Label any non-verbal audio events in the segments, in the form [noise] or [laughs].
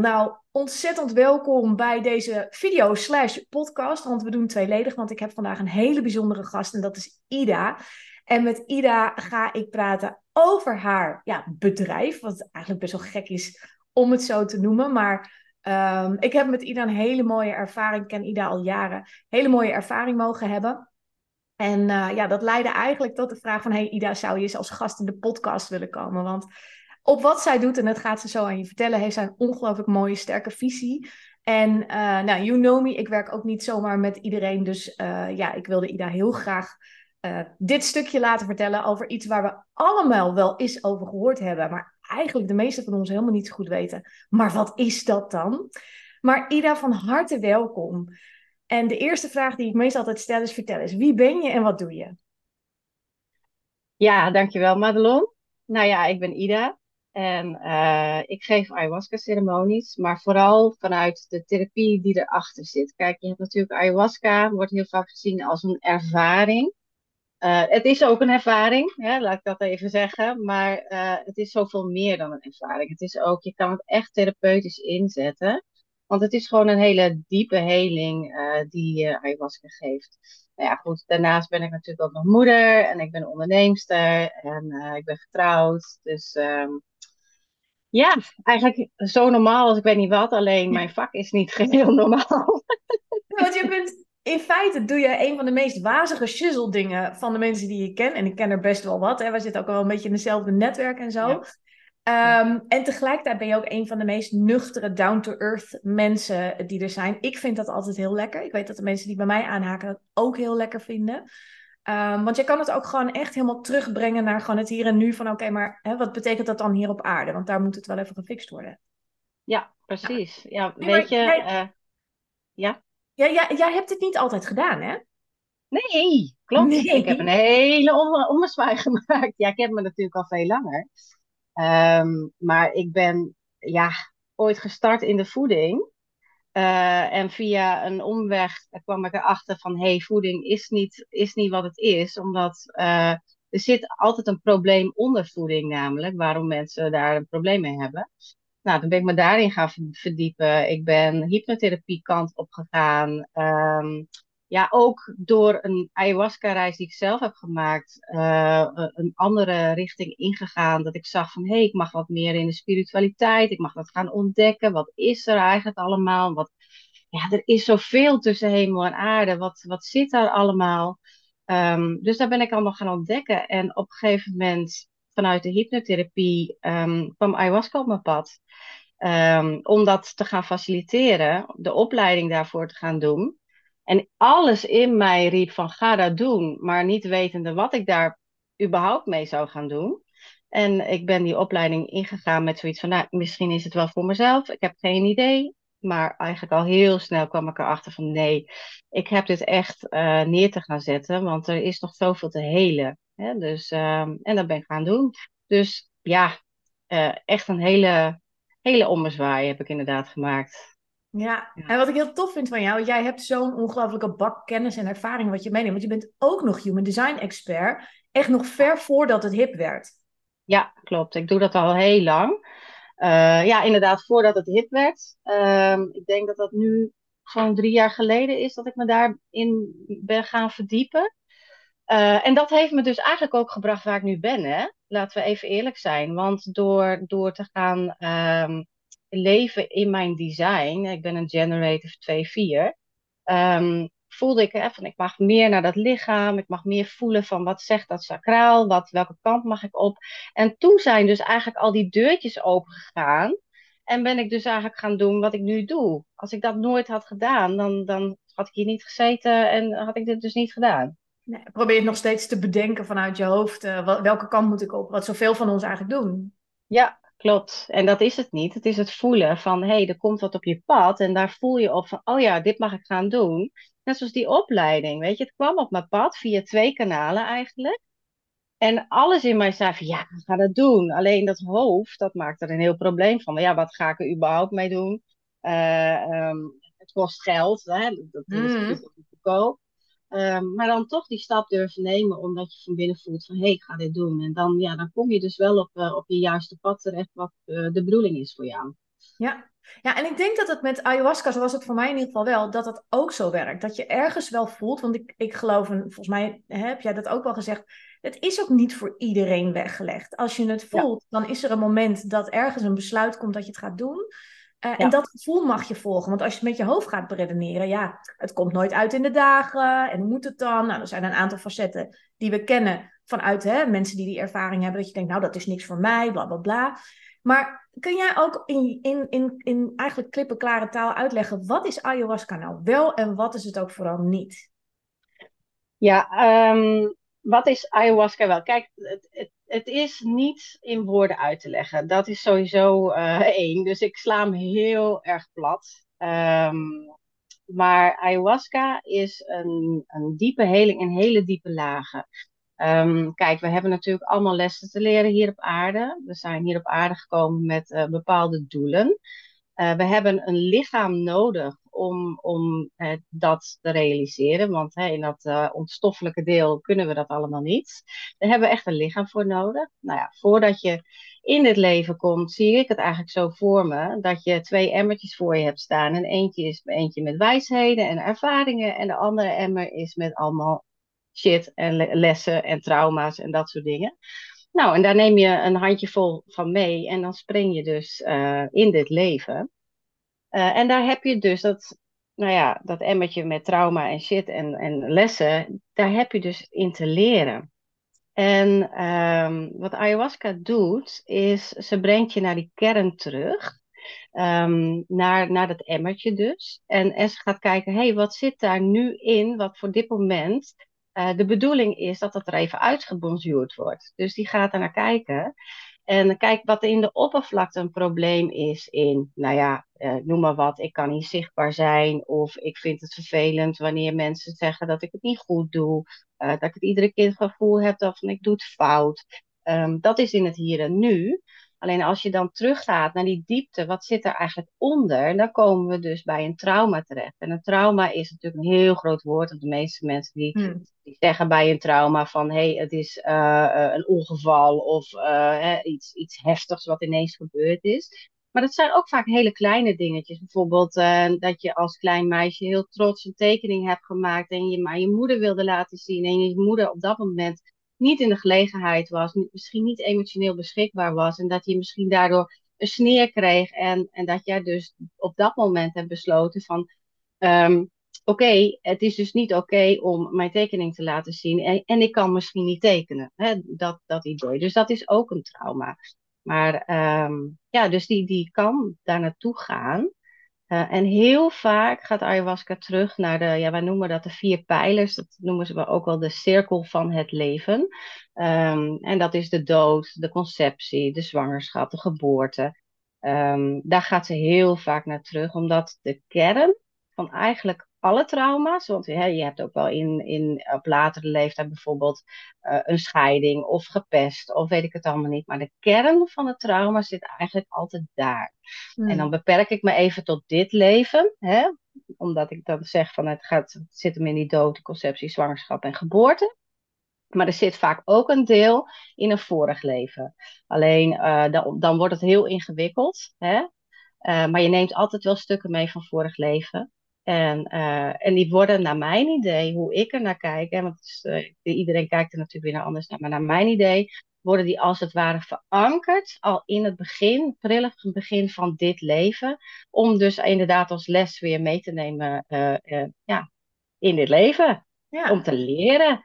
Nou, ontzettend welkom bij deze video slash podcast. Want we doen tweeledig, want ik heb vandaag een hele bijzondere gast en dat is Ida. En met Ida ga ik praten over haar ja, bedrijf, wat eigenlijk best wel gek is om het zo te noemen. Maar ehm, ik heb met Ida een hele mooie ervaring, ik ken Ida al jaren, hele mooie ervaring mogen hebben. En eh, ja, dat leidde eigenlijk tot de vraag van, hey Ida, zou je eens als gast in de podcast willen komen? Want op wat zij doet, en dat gaat ze zo aan je vertellen, heeft zij een ongelooflijk mooie, sterke visie. En uh, nou, you know me, ik werk ook niet zomaar met iedereen. Dus uh, ja, ik wilde Ida heel graag uh, dit stukje laten vertellen over iets waar we allemaal wel eens over gehoord hebben. Maar eigenlijk de meeste van ons helemaal niet zo goed weten. Maar wat is dat dan? Maar Ida, van harte welkom. En de eerste vraag die ik meestal altijd stel is: vertel eens, wie ben je en wat doe je? Ja, dankjewel Madelon. Nou ja, ik ben Ida. En uh, ik geef ayahuasca-ceremonies, maar vooral vanuit de therapie die erachter zit. Kijk, je hebt natuurlijk ayahuasca, wordt heel vaak gezien als een ervaring. Uh, het is ook een ervaring, hè, laat ik dat even zeggen, maar uh, het is zoveel meer dan een ervaring. Het is ook, je kan het echt therapeutisch inzetten, want het is gewoon een hele diepe heling die ayahuasca geeft. Nou ja, goed, daarnaast ben ik natuurlijk ook nog moeder en ik ben onderneemster en ik ben getrouwd, dus... Um, ja, eigenlijk zo normaal als ik weet niet wat, alleen mijn vak is niet [laughs] geheel normaal. Ja, want je bent, in feite doe je een van de meest wazige shizzle dingen van de mensen die je ken. En ik ken er best wel wat, hè. we zitten ook wel een beetje in hetzelfde netwerk en zo. Ja. Um, en tegelijkertijd ben je ook een van de meest nuchtere, down-to-earth mensen die er zijn. Ik vind dat altijd heel lekker. Ik weet dat de mensen die bij mij aanhaken dat ook heel lekker vinden. Um, want je kan het ook gewoon echt helemaal terugbrengen naar gewoon het hier en nu. Van oké, maar hè, wat betekent dat dan hier op aarde? Want daar moet het wel even gefixt worden. Ja, precies. Ja, ja weet je... Jij, uh, ja? Ja, ja? Jij hebt het niet altijd gedaan, hè? Nee, klopt. Nee. Ik heb een hele om, ommezwaai [laughs] gemaakt. Ja, ik heb me natuurlijk al veel langer. Um, maar ik ben ja, ooit gestart in de voeding. Uh, en via een omweg kwam ik erachter van, hey, voeding is niet, is niet wat het is. Omdat uh, er zit altijd een probleem onder voeding namelijk, waarom mensen daar een probleem mee hebben. Nou, dan ben ik me daarin gaan verdiepen. Ik ben hypnotherapie kant op gegaan. Um, ja, ook door een ayahuasca-reis die ik zelf heb gemaakt, uh, een andere richting ingegaan. Dat ik zag van, hé, hey, ik mag wat meer in de spiritualiteit. Ik mag dat gaan ontdekken. Wat is er eigenlijk allemaal? Wat, ja, er is zoveel tussen hemel en aarde. Wat, wat zit daar allemaal? Um, dus daar ben ik allemaal gaan ontdekken. En op een gegeven moment, vanuit de hypnotherapie, um, kwam ayahuasca op mijn pad. Um, om dat te gaan faciliteren, de opleiding daarvoor te gaan doen. En alles in mij riep van ga dat doen, maar niet wetende wat ik daar überhaupt mee zou gaan doen. En ik ben die opleiding ingegaan met zoiets van, nou, misschien is het wel voor mezelf. Ik heb geen idee. Maar eigenlijk al heel snel kwam ik erachter van, nee, ik heb dit echt uh, neer te gaan zetten, want er is nog zoveel te helen. Hè? Dus, um, en dat ben ik gaan doen. Dus ja, uh, echt een hele, hele ommezwaai heb ik inderdaad gemaakt. Ja. en wat ik heel tof vind van jou, jij hebt zo'n ongelofelijke bak kennis en ervaring wat je meeneemt. Want je bent ook nog human design expert, echt nog ver voordat het hip werd. Ja, klopt. Ik doe dat al heel lang. Uh, ja, inderdaad, voordat het hip werd. Uh, ik denk dat dat nu zo'n drie jaar geleden is dat ik me daarin ben gaan verdiepen. Uh, en dat heeft me dus eigenlijk ook gebracht waar ik nu ben. Hè? Laten we even eerlijk zijn. Want door, door te gaan um, leven in mijn design, ik ben een generative 2-4, um, voelde ik hè, van ik mag meer naar dat lichaam, ik mag meer voelen van wat zegt dat sacraal, wat, welke kant mag ik op. En toen zijn dus eigenlijk al die deurtjes opengegaan en ben ik dus eigenlijk gaan doen wat ik nu doe. Als ik dat nooit had gedaan, dan, dan had ik hier niet gezeten en had ik dit dus niet gedaan. Nee, probeer je nog steeds te bedenken vanuit je hoofd, uh, welke kant moet ik op, wat zoveel van ons eigenlijk doen. Ja, klopt. En dat is het niet. Het is het voelen van, hé, hey, er komt wat op je pad. En daar voel je op van, oh ja, dit mag ik gaan doen. Net zoals die opleiding, weet je. Het kwam op mijn pad via twee kanalen eigenlijk. En alles in mij zei van, ja, ga dat doen. Alleen dat hoofd, dat maakt er een heel probleem van. Ja, wat ga ik er überhaupt mee doen? Uh, um, het kost geld, hè? dat is mm. natuurlijk goedkoop. Um, maar dan toch die stap durven nemen, omdat je van binnen voelt van hé, hey, ik ga dit doen. En dan, ja, dan kom je dus wel op, uh, op je juiste pad terecht, wat uh, de bedoeling is voor jou. Ja. ja, en ik denk dat het met ayahuasca, zo was het voor mij in ieder geval wel, dat het ook zo werkt. Dat je ergens wel voelt, want ik, ik geloof, en volgens mij heb jij dat ook wel gezegd, het is ook niet voor iedereen weggelegd. Als je het voelt, dan is er een moment dat ergens een besluit komt dat je het gaat doen. Uh, En dat gevoel mag je volgen. Want als je het met je hoofd gaat beredeneren, ja, het komt nooit uit in de dagen. En hoe moet het dan? Nou, er zijn een aantal facetten die we kennen vanuit hè, mensen die die ervaring hebben. Dat je denkt, nou, dat is niks voor mij, bla bla bla. Maar kun jij ook in, in, in, in eigenlijk klippenklare taal uitleggen, wat is ayahuasca nou wel en wat is het ook vooral niet? Ja, um, wat is ayahuasca wel? Kijk, het, het, het, is niet in woorden uit te leggen. Dat is sowieso uh, [laughs] één. Dus ik sla hem heel erg plat. Um, maar ayahuasca is een, een diepe heling in hele diepe lagen. Um, kijk, we hebben natuurlijk allemaal lessen te leren hier op aarde. We zijn hier op aarde gekomen met uh, bepaalde doelen. Uh, we hebben een lichaam nodig om, om uh, dat te realiseren. Want in dat uh, ontstoffelijke deel kunnen we dat allemaal niet. Daar hebben we echt een lichaam voor nodig. Nou ja, voordat je in dit leven komt, zie ik het eigenlijk zo voor me. Dat je twee emmertjes voor je hebt staan. En eentje is eentje met wijsheden en ervaringen. En de andere emmer is met allemaal shit en lessen en trauma's en dat soort dingen. Nou, en daar neem je een handjevol van mee en dan spring je dus uh, in dit leven. Uh, en daar heb je dus dat, nou ja, dat emmertje met trauma en shit en, en lessen, daar heb je dus in te leren. En um, wat ayahuasca doet, is ze brengt je naar die kern terug. Um, naar, naar dat emmertje dus. En, en ze gaat kijken, hé, hey, wat zit daar nu in, wat voor dit moment uh, de bedoeling is dat dat er even uitgebonzuurd wordt. Dus die gaat er naar kijken. En kijk wat in de oppervlakte een probleem is in, nou ja, uh, noem maar wat, ik kan niet zichtbaar zijn. Of ik vind het vervelend wanneer mensen zeggen dat ik het niet goed doe. Uh, dat ik het iedere keer het gevoel heb dat van ik doe het fout. Um, dat is in het hier en nu. Alleen als je dan teruggaat naar die diepte, wat zit er eigenlijk onder? Dan komen we dus bij een trauma terecht. En een trauma is natuurlijk een heel groot woord. Want de meeste mensen die, hmm. die zeggen bij een trauma van hé, hey, het is uh, een ongeval of uh, iets, iets heftigs wat ineens gebeurd is. Maar dat zijn ook vaak hele kleine dingetjes. Bijvoorbeeld uh, dat je als klein meisje heel trots een tekening hebt gemaakt en je maar je moeder wilde laten zien. En je moeder op dat moment niet in de gelegenheid was, misschien niet emotioneel beschikbaar was en dat je misschien daardoor een sneer kreeg en, en dat jij dus op dat moment hebt besloten van um, oké, het is dus niet oké om mijn tekening te laten zien en, en ik kan misschien niet tekenen. Hè, dat, dat idee. Dus dat is ook een trauma. Maar um, ja, dus die, die kan daar naartoe gaan. Uh, en heel vaak gaat ayahuasca terug naar de, ja, wij noemen dat de vier pijlers. Dat noemen ze ook wel de cirkel van het leven. Um, en dat is de dood, de conceptie, de zwangerschap, de geboorte. Um, daar gaat ze heel vaak naar terug, omdat de kern van eigenlijk alle trauma's. Want hè, je hebt ook wel in, in, op latere leeftijd bijvoorbeeld uh, een scheiding of gepest of weet ik het allemaal niet. Maar de kern van het trauma zit eigenlijk altijd daar. Hmm. En dan beperk ik me even tot dit leven. Hè, omdat ik dan zeg van het, gaat, het zit hem in die dood, de conceptie, zwangerschap en geboorte. Maar er zit vaak ook een deel in een vorig leven. Alleen uh, dan, dan wordt het heel ingewikkeld. Hè? Uh, maar je neemt altijd wel stukken mee van vorig leven. En, uh, en die worden naar mijn idee, hoe ik er naar kijk, hè, want is, uh, iedereen kijkt er natuurlijk weer naar anders naar, maar naar mijn idee worden die als het ware verankerd al in het begin, prille begin van dit leven, om dus inderdaad als les weer mee te nemen uh, ja, in dit leven, ja. om te leren.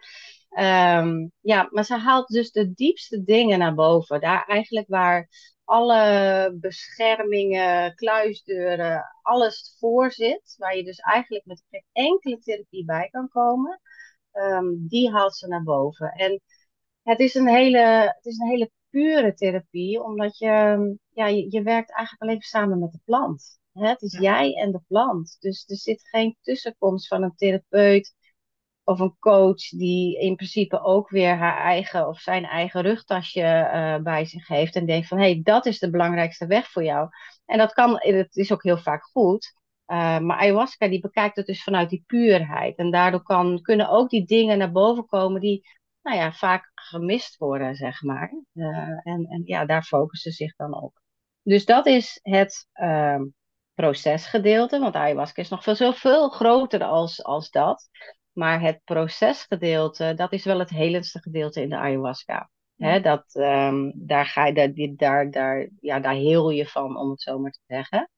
Um, ja, maar ze haalt dus de diepste dingen naar boven, daar eigenlijk waar alle beschermingen, kluisdeuren, alles voor zit, waar je dus eigenlijk met geen enkele therapie bij kan komen, um, die haalt ze naar boven. En het is een hele, het is een hele pure therapie, omdat je, ja, je, je werkt eigenlijk alleen samen met de plant. Hè? Het is jij en de plant. Dus er zit geen tussenkomst van een therapeut of een coach die in principe ook weer haar eigen of zijn eigen rugtasje uh, bij zich heeft en denkt van hé, hey, dat is de belangrijkste weg voor jou. En dat kan, het is ook heel vaak goed. Uh, maar ayahuasca die bekijkt het dus vanuit die puurheid. En daardoor kan, kunnen ook die dingen naar boven komen die nou ja, vaak gemist worden, zeg maar. En, en ja, daar focussen ze zich dan op. Dus dat is het uh, procesgedeelte, want ayahuasca is nog veel, veel groter als, als dat. Maar het procesgedeelte, dat is wel het helendste gedeelte in de ayahuasca. He, dat, um, daar, ga je, daar, daar, daar, ja, daar heel je van, om het zo maar te zeggen.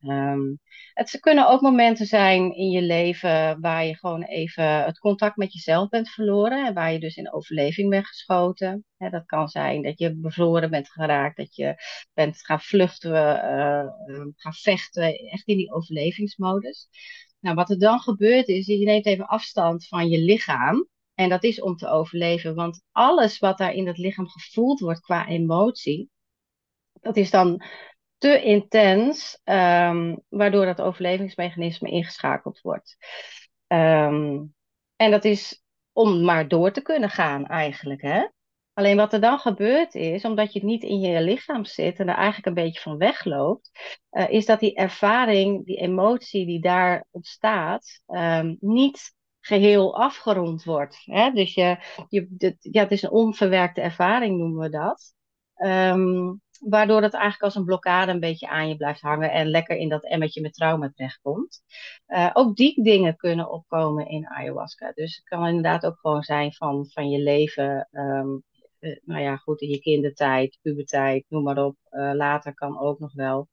Um, het kunnen ook momenten zijn in je leven waar je gewoon even het contact met jezelf bent verloren. En waar je dus in overleving bent geschoten. He, dat kan zijn dat je bevroren bent geraakt, dat je bent gaan vluchten, uh, gaan vechten, echt in die overlevingsmodus. Nou, wat er dan gebeurt is, je neemt even afstand van je lichaam. En dat is om te overleven, want alles wat daar in het lichaam gevoeld wordt qua emotie, dat is dan te intens, um, waardoor dat overlevingsmechanisme ingeschakeld wordt. Um, en dat is om maar door te kunnen gaan eigenlijk. Hè? Alleen wat er dan gebeurt is, omdat je het niet in je lichaam zit en er eigenlijk een beetje van wegloopt, uh, is dat die ervaring, die emotie die daar ontstaat, um, niet geheel afgerond wordt. Hè? Dus je, je, ja, het is een onverwerkte ervaring, noemen we dat. Um, waardoor het eigenlijk als een blokkade een beetje aan je blijft hangen en lekker in dat emmertje met trauma terechtkomt. Uh, ook die dingen kunnen opkomen in ayahuasca. Dus het kan inderdaad ook gewoon zijn van, van je leven, uh, nou ja, goed, in je kindertijd, puberteit, noem maar op. Uh, later kan ook nog wel.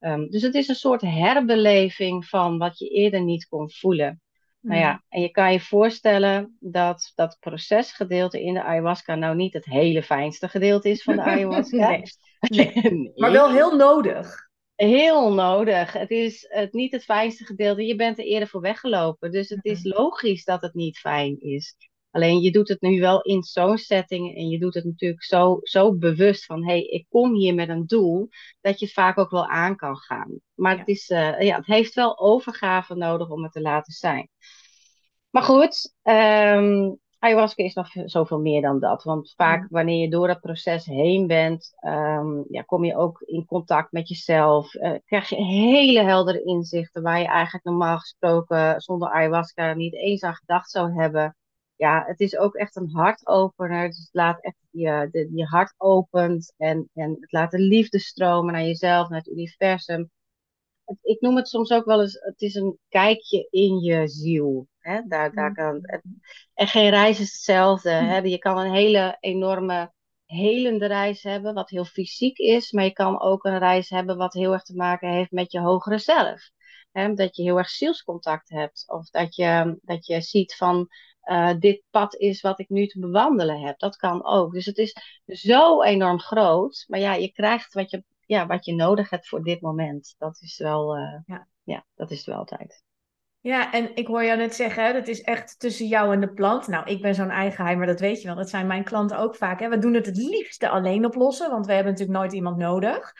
Um, dus het is een soort herbeleving van wat je eerder niet kon voelen. Nou ja, en je kan je voorstellen dat dat procesgedeelte in de ayahuasca nou niet het hele fijnste gedeelte is van de ayahuasca. [laughs] nee. [laughs] nee. [laughs] Maar wel heel nodig. Heel nodig. Het is het, niet het fijnste gedeelte. Je bent er eerder voor weggelopen. Dus het is logisch dat het niet fijn is. Alleen je doet het nu wel in zo'n setting en je doet het natuurlijk zo, zo bewust van hé, hey, ik kom hier met een doel, dat je het vaak ook wel aan kan gaan. Maar ja. Het, is, uh, ja, het heeft wel overgave nodig om het te laten zijn. Maar goed, um, ayahuasca is nog zoveel meer dan dat. Want vaak wanneer je door dat proces heen bent, um, ja, kom je ook in contact met jezelf. Uh, krijg je hele heldere inzichten waar je eigenlijk normaal gesproken zonder ayahuasca niet eens aan gedacht zou hebben ja, het is ook echt een hartopener. Dus het laat echt je, de, je hart opent en, en het laat de liefde stromen naar jezelf, naar het universum. Ik noem het soms ook wel eens, het is een kijkje in je ziel. Hè? Daar, daar kan, en geen reis is hetzelfde. Hè? Je kan een hele enorme helende reis hebben, wat heel fysiek is, maar je kan ook een reis hebben wat heel erg te maken heeft met je hogere zelf. Hè? Dat je heel erg zielscontact hebt, of dat je, dat je ziet van uh, dit pad is wat ik nu te bewandelen heb. Dat kan ook. Dus het is zo enorm groot. Maar ja, je krijgt wat je, ja, wat je nodig hebt voor dit moment. Dat is wel, uh, ja. ja, dat is het wel altijd. Ja, en ik hoor jou net zeggen, hè, dat is echt tussen jou en de plant. Nou, ik ben zo'n eigenheim, maar dat weet je wel. Dat zijn mijn klanten ook vaak. Hè. We doen het het liefste alleen oplossen, want we hebben natuurlijk nooit iemand nodig.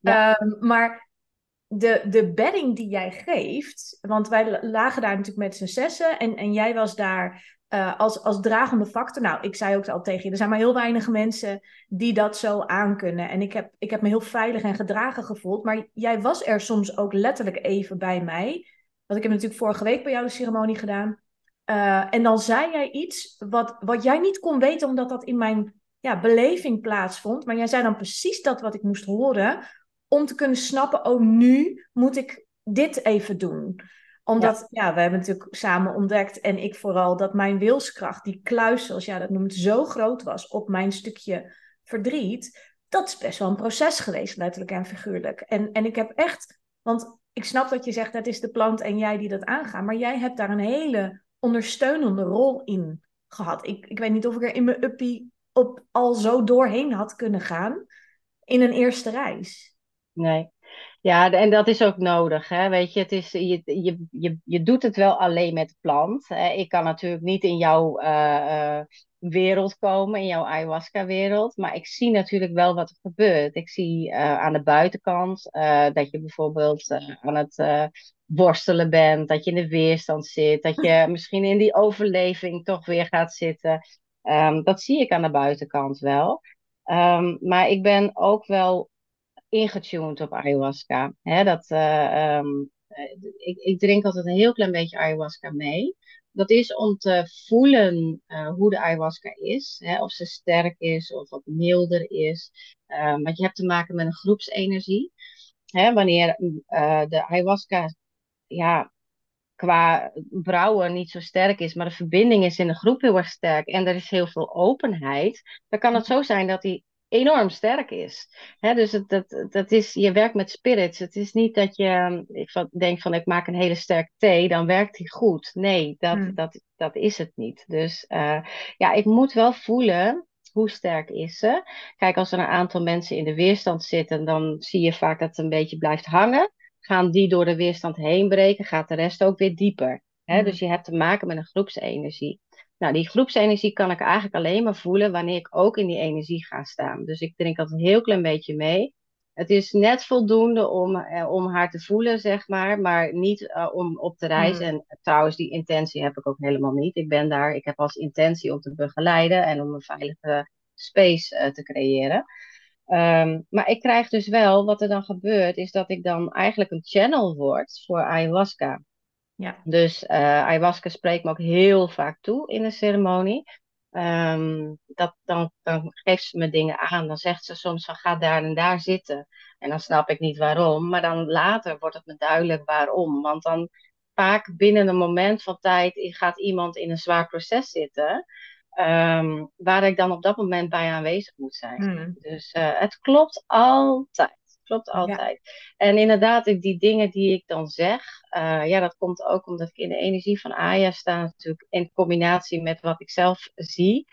Ja. Um, maar de, de bedding die jij geeft, want wij lagen daar natuurlijk met z'n zessen en, en jij was daar uh, als, als dragende factor. Nou, ik zei ook al tegen je, er zijn maar heel weinig mensen die dat zo aankunnen. En ik heb, ik heb me heel veilig en gedragen gevoeld, maar jij was er soms ook letterlijk even bij mij. Want ik heb natuurlijk vorige week bij jou de ceremonie gedaan. Uh, en dan zei jij iets wat, wat jij niet kon weten, omdat dat in mijn ja, beleving plaatsvond. Maar jij zei dan precies dat wat ik moest horen, om te kunnen snappen, oh nu moet ik dit even doen. Omdat, ja. ja, we hebben natuurlijk samen ontdekt, en ik vooral, dat mijn wilskracht, die kluis, zoals jij dat noemt, zo groot was op mijn stukje verdriet. Dat is best wel een proces geweest, letterlijk en figuurlijk. En, en ik heb echt, want ik snap dat je zegt, dat is de plant en jij die dat aangaan, maar jij hebt daar een hele ondersteunende rol in gehad. Ik, ik weet niet of ik er in mijn uppie op al zo doorheen had kunnen gaan in een eerste reis. Nee. Ja, en dat is ook nodig. Hè? Weet je, het is, je, je, je, je doet het wel alleen met plant. Ik kan natuurlijk niet in jouw, uh, uh, wereld komen, in jouw ayahuasca-wereld. Maar ik zie natuurlijk wel wat er gebeurt. Ik zie uh, aan de buitenkant dat je bijvoorbeeld aan het worstelen bent, dat je in de weerstand zit, dat je misschien in die overleving toch weer gaat zitten. Um, dat zie ik aan de buitenkant wel. Um, maar ik ben ook wel ingetuned op ayahuasca. Hè, dat, um, ik, ik drink altijd een heel klein beetje ayahuasca mee dat is om te voelen uh, hoe de ayahuasca is. Hè, of ze sterk is of wat milder is. Uh, want je hebt te maken met een groepsenergie. Hè, wanneer uh, de ayahuasca ja, qua brouwen niet zo sterk is, maar de verbinding is in de groep heel erg sterk en er is heel veel openheid, dan kan het zo zijn dat die enorm sterk is. dus het, dat, dat is, je werkt met spirits. Het is niet dat je ik denkt van ik maak een hele sterke thee, dan werkt die goed. Nee, dat, hmm. dat, dat is het niet. Dus uh, ja, ik moet wel voelen hoe sterk is ze. Kijk, als er een aantal mensen in de weerstand zitten, dan zie je vaak dat het een beetje blijft hangen. Gaan die door de weerstand heen breken, gaat de rest ook weer dieper. Hmm. Dus je hebt te maken met een groepsenergie. Nou, die groepsenergie kan ik eigenlijk alleen maar voelen wanneer ik ook in die energie ga staan. Dus ik drink altijd een heel klein beetje mee. Het is net voldoende om, eh, om haar te voelen, zeg maar, maar niet uh, om op te reizen. Hmm. En trouwens, die intentie heb ik ook helemaal niet. Ik ben daar, ik heb als intentie om te begeleiden en om een veilige space uh, te creëren. Um, maar ik krijg dus wel, wat er dan gebeurt, is dat ik dan eigenlijk een channel word voor ayahuasca. Ja. Dus uh, ayahuasca spreekt me ook heel vaak toe in de ceremonie. Um, dat, dan, dan geeft ze me dingen aan. Dan zegt ze soms van ga daar en daar zitten. En dan snap ik niet waarom. Maar dan later wordt het me duidelijk waarom. Want dan vaak binnen een moment van tijd gaat iemand in een zwaar proces zitten. Um, waar ik dan op dat moment bij aanwezig moet zijn. Hmm. Dus uh, het klopt altijd klopt altijd. En inderdaad, die dingen die ik dan zeg, uh, ja, dat komt ook omdat ik in de energie van Aya sta, natuurlijk in combinatie met wat ik zelf zie.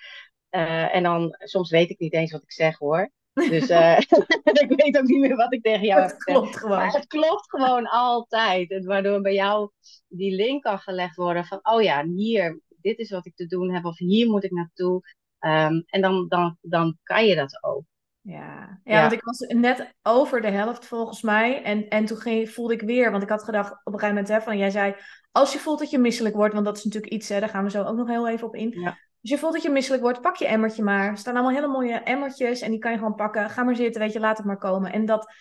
Uh, en dan, soms weet ik niet eens wat ik zeg hoor. Dus uh, [laughs] [laughs] ik weet ook niet meer wat ik tegen jou het heb klopt gewoon. Maar het klopt gewoon altijd. En waardoor bij jou die link kan gelegd worden van, oh ja, hier, dit is wat ik te doen heb, of hier moet ik naartoe. Um, en dan, dan, dan kan je dat ook. Ja. ja, want ik was net over de helft volgens mij. En, en toen ging, voelde ik weer, want ik had gedacht op een gegeven moment, hè, van jij zei, als je voelt dat je misselijk wordt, want dat is natuurlijk iets, hè, daar gaan we zo ook nog heel even op in. Ja. Als je voelt dat je misselijk wordt, pak je emmertje maar. Er staan allemaal hele mooie emmertjes en die kan je gewoon pakken. Ga maar zitten, weet je, laat het maar komen. En dat,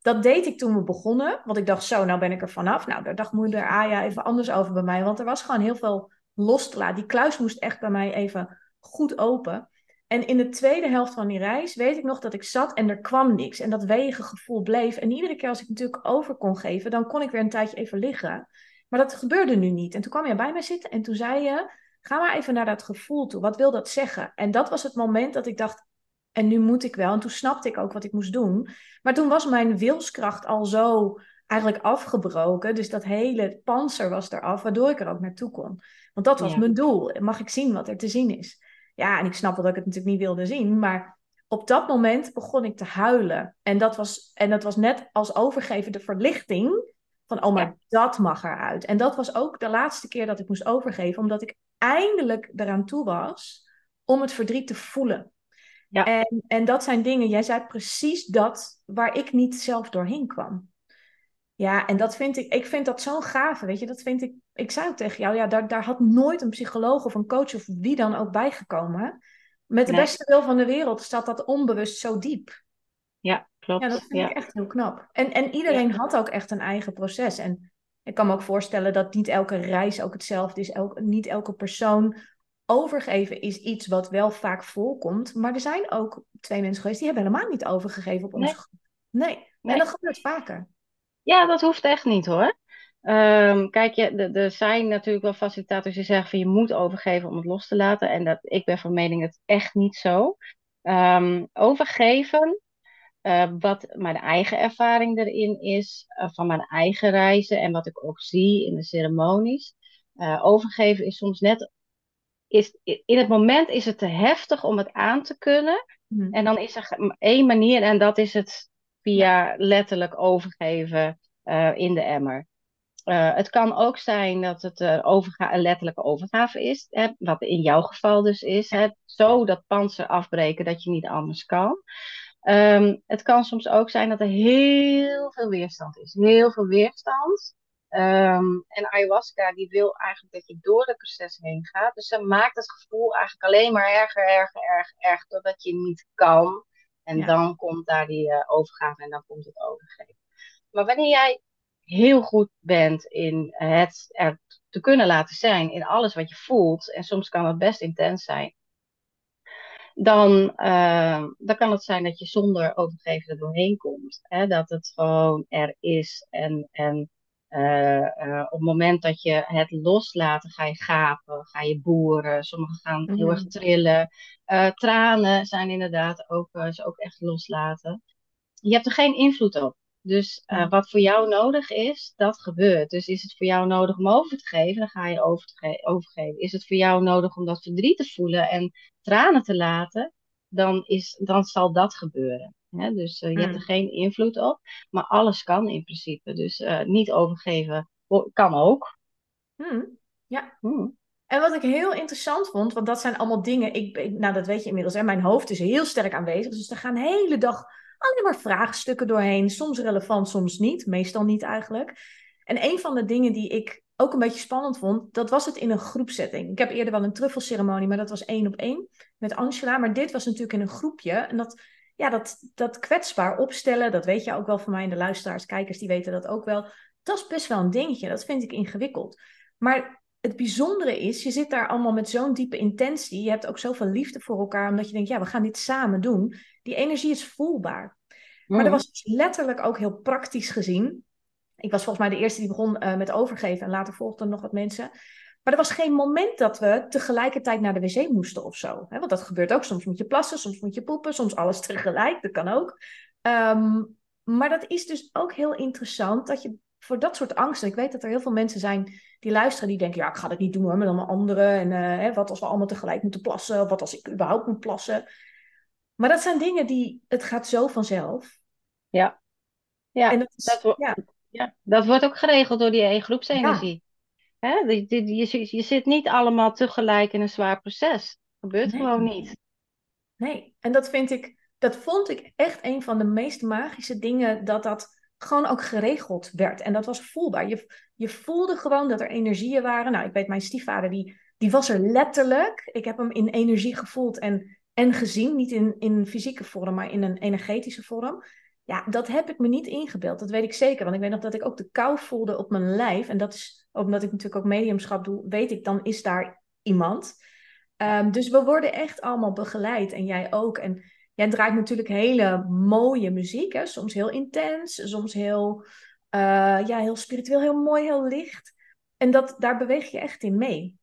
dat deed ik toen we begonnen, want ik dacht, zo, nou ben ik er vanaf. Nou, daar dacht moeder Aya even anders over bij mij, want er was gewoon heel veel los te laten. Die kluis moest echt bij mij even goed open. En in de tweede helft van die reis weet ik nog dat ik zat en er kwam niks. En dat wegen gevoel bleef. En iedere keer als ik natuurlijk over kon geven, dan kon ik weer een tijdje even liggen. Maar dat gebeurde nu niet. En toen kwam je bij mij zitten en toen zei je, ga maar even naar dat gevoel toe. Wat wil dat zeggen? En dat was het moment dat ik dacht, en nu moet ik wel. En toen snapte ik ook wat ik moest doen. Maar toen was mijn wilskracht al zo eigenlijk afgebroken. Dus dat hele panzer was eraf, waardoor ik er ook naartoe kon. Want dat was mijn doel. Mag ik zien wat er te zien is? Ja, en ik snap dat ik het natuurlijk niet wilde zien, maar op dat moment begon ik te huilen. En dat was, en dat was net als overgeven de verlichting van, oh, maar dat mag eruit. En dat was ook de laatste keer dat ik moest overgeven, omdat ik eindelijk eraan toe was om het verdriet te voelen. Ja. En, en dat zijn dingen, jij zei precies dat waar ik niet zelf doorheen kwam. Ja, en dat vind ik, ik vind dat zo'n gave, weet je, dat vind ik, ik zei ook tegen jou, ja, daar, daar had nooit een psycholoog of een coach of wie dan ook bijgekomen. Met de beste wil van de wereld staat dat onbewust zo diep. Ja, klopt. Ja, dat vind ik echt heel knap. En, en iedereen had ook echt een eigen proces. En ik kan me ook voorstellen dat niet elke reis ook hetzelfde is. Elk, niet elke persoon overgeven is iets wat wel vaak voorkomt. Maar er zijn ook twee mensen geweest die hebben helemaal niet overgegeven op onze groep. Nee. nee. En dat gebeurt vaker. Ja, dat hoeft echt niet hoor. Um, kijk, je, er zijn natuurlijk wel facilitators die zeggen van je moet overgeven om het los te laten. En dat, ik ben van mening dat echt niet zo. Um, overgeven, uh, wat mijn eigen ervaring erin is, uh, van mijn eigen reizen en wat ik ook zie in de ceremonies. Uh, overgeven is soms net, is, in het moment is het te heftig om het aan te kunnen. Hmm. En dan is er één manier en dat is het via letterlijk overgeven in de emmer. Uh, het kan ook zijn dat het uh, overga een letterlijke overgave is, hè, wat in jouw geval dus is. Hè, zo dat panzer afbreken dat je niet anders kan. Um, het kan soms ook zijn dat er heel veel weerstand is. Heel veel weerstand. Um, en ayahuasca die wil eigenlijk dat je door het proces heen gaat. Dus ze maakt het gevoel eigenlijk alleen maar erger, erger, erger, erger. Totdat je niet kan. En ja. dan komt daar die uh, overgave en dan komt het overgeven. Maar wanneer jij heel goed bent in het er te kunnen laten zijn in alles wat je voelt, en soms kan het best intens zijn, dan, uh, dan kan het zijn dat je zonder overgeven er doorheen komt. Hè? Dat het gewoon er is. En, en uh, uh, op het moment dat je het loslaat, ga je gapen, ga je boeren. Sommigen gaan mm -hmm. heel erg trillen. tranen zijn inderdaad ook, ze ook echt loslaten. Je hebt er geen invloed op. Dus uh, wat voor jou nodig is, dat gebeurt. Dus is het voor jou nodig om over te geven, dan ga je over ge overgeven. Is het voor jou nodig om dat verdriet te voelen en tranen te laten, dan, is, dan zal dat gebeuren. Hè? Dus uh, je mm. hebt er geen invloed op, maar alles kan in principe. Dus uh, niet overgeven kan ook. Mm. Ja. Mm. En wat ik heel interessant vond, want dat zijn allemaal dingen, ik, ik, nou dat weet je inmiddels, hè, mijn hoofd is heel sterk aanwezig, dus er gaan de hele dag alleen maar vraagstukken doorheen. Soms relevant, soms niet. Meestal niet eigenlijk. En een van de dingen die ik ook een beetje spannend vond, dat was het in een groepsetting. Ik heb eerder wel een truffelceremonie, maar dat was één op één met Angela. Maar dit was natuurlijk in een groepje. En dat, ja, dat, dat kwetsbaar opstellen, dat weet je ook wel van mij en de luisteraars, kijkers, die weten dat ook wel. Dat is best wel een dingetje. Dat vind ik ingewikkeld. Maar het bijzondere is, je zit daar allemaal met zo'n diepe intentie. Je hebt ook zoveel liefde voor elkaar, omdat je denkt, ja, we gaan dit samen doen. Die energie is voelbaar. Maar er was dus letterlijk ook heel praktisch gezien. Ik was volgens mij de eerste die begon uh, met overgeven en later volgden nog wat mensen. Maar er was geen moment dat we tegelijkertijd naar de wc moesten of zo. Hè? Want dat gebeurt ook. Soms moet je plassen, soms moet je poepen, soms alles tegelijk. Dat kan ook. Um, maar dat is dus ook heel interessant dat je voor dat soort angsten. Ik weet dat er heel veel mensen zijn die luisteren, die denken: ja, ik ga dat niet doen hoor, met allemaal anderen. En uh, hè, wat als we allemaal tegelijk moeten plassen? Of wat als ik überhaupt moet plassen? Maar dat zijn dingen die, het gaat zo vanzelf. Ja, ja, en dat, is, dat, wordt, ja. ja. dat wordt ook geregeld door die groepsenergie. Ja. Hè? Je, je, je zit niet allemaal tegelijk in een zwaar proces. Dat gebeurt nee. gewoon niet. Nee, en dat vind ik, dat vond ik echt een van de meest magische dingen, dat dat gewoon ook geregeld werd. En dat was voelbaar. Je, je voelde gewoon dat er energieën waren. Nou, ik weet, mijn stiefvader, die, die was er letterlijk. Ik heb hem in energie gevoeld en, en gezien. Niet in, in fysieke vorm, maar in een energetische vorm. Ja, dat heb ik me niet ingebeeld. Dat weet ik zeker. Want ik weet nog dat ik ook de kou voelde op mijn lijf. En dat is, omdat ik natuurlijk ook mediumschap doe, weet ik, dan is daar iemand. Um, dus we worden echt allemaal begeleid. En jij ook. En jij draait natuurlijk hele mooie muziek. Hè? Soms heel intens, soms heel, uh, ja, heel spiritueel, heel mooi, heel licht. En dat, daar beweeg je echt in mee.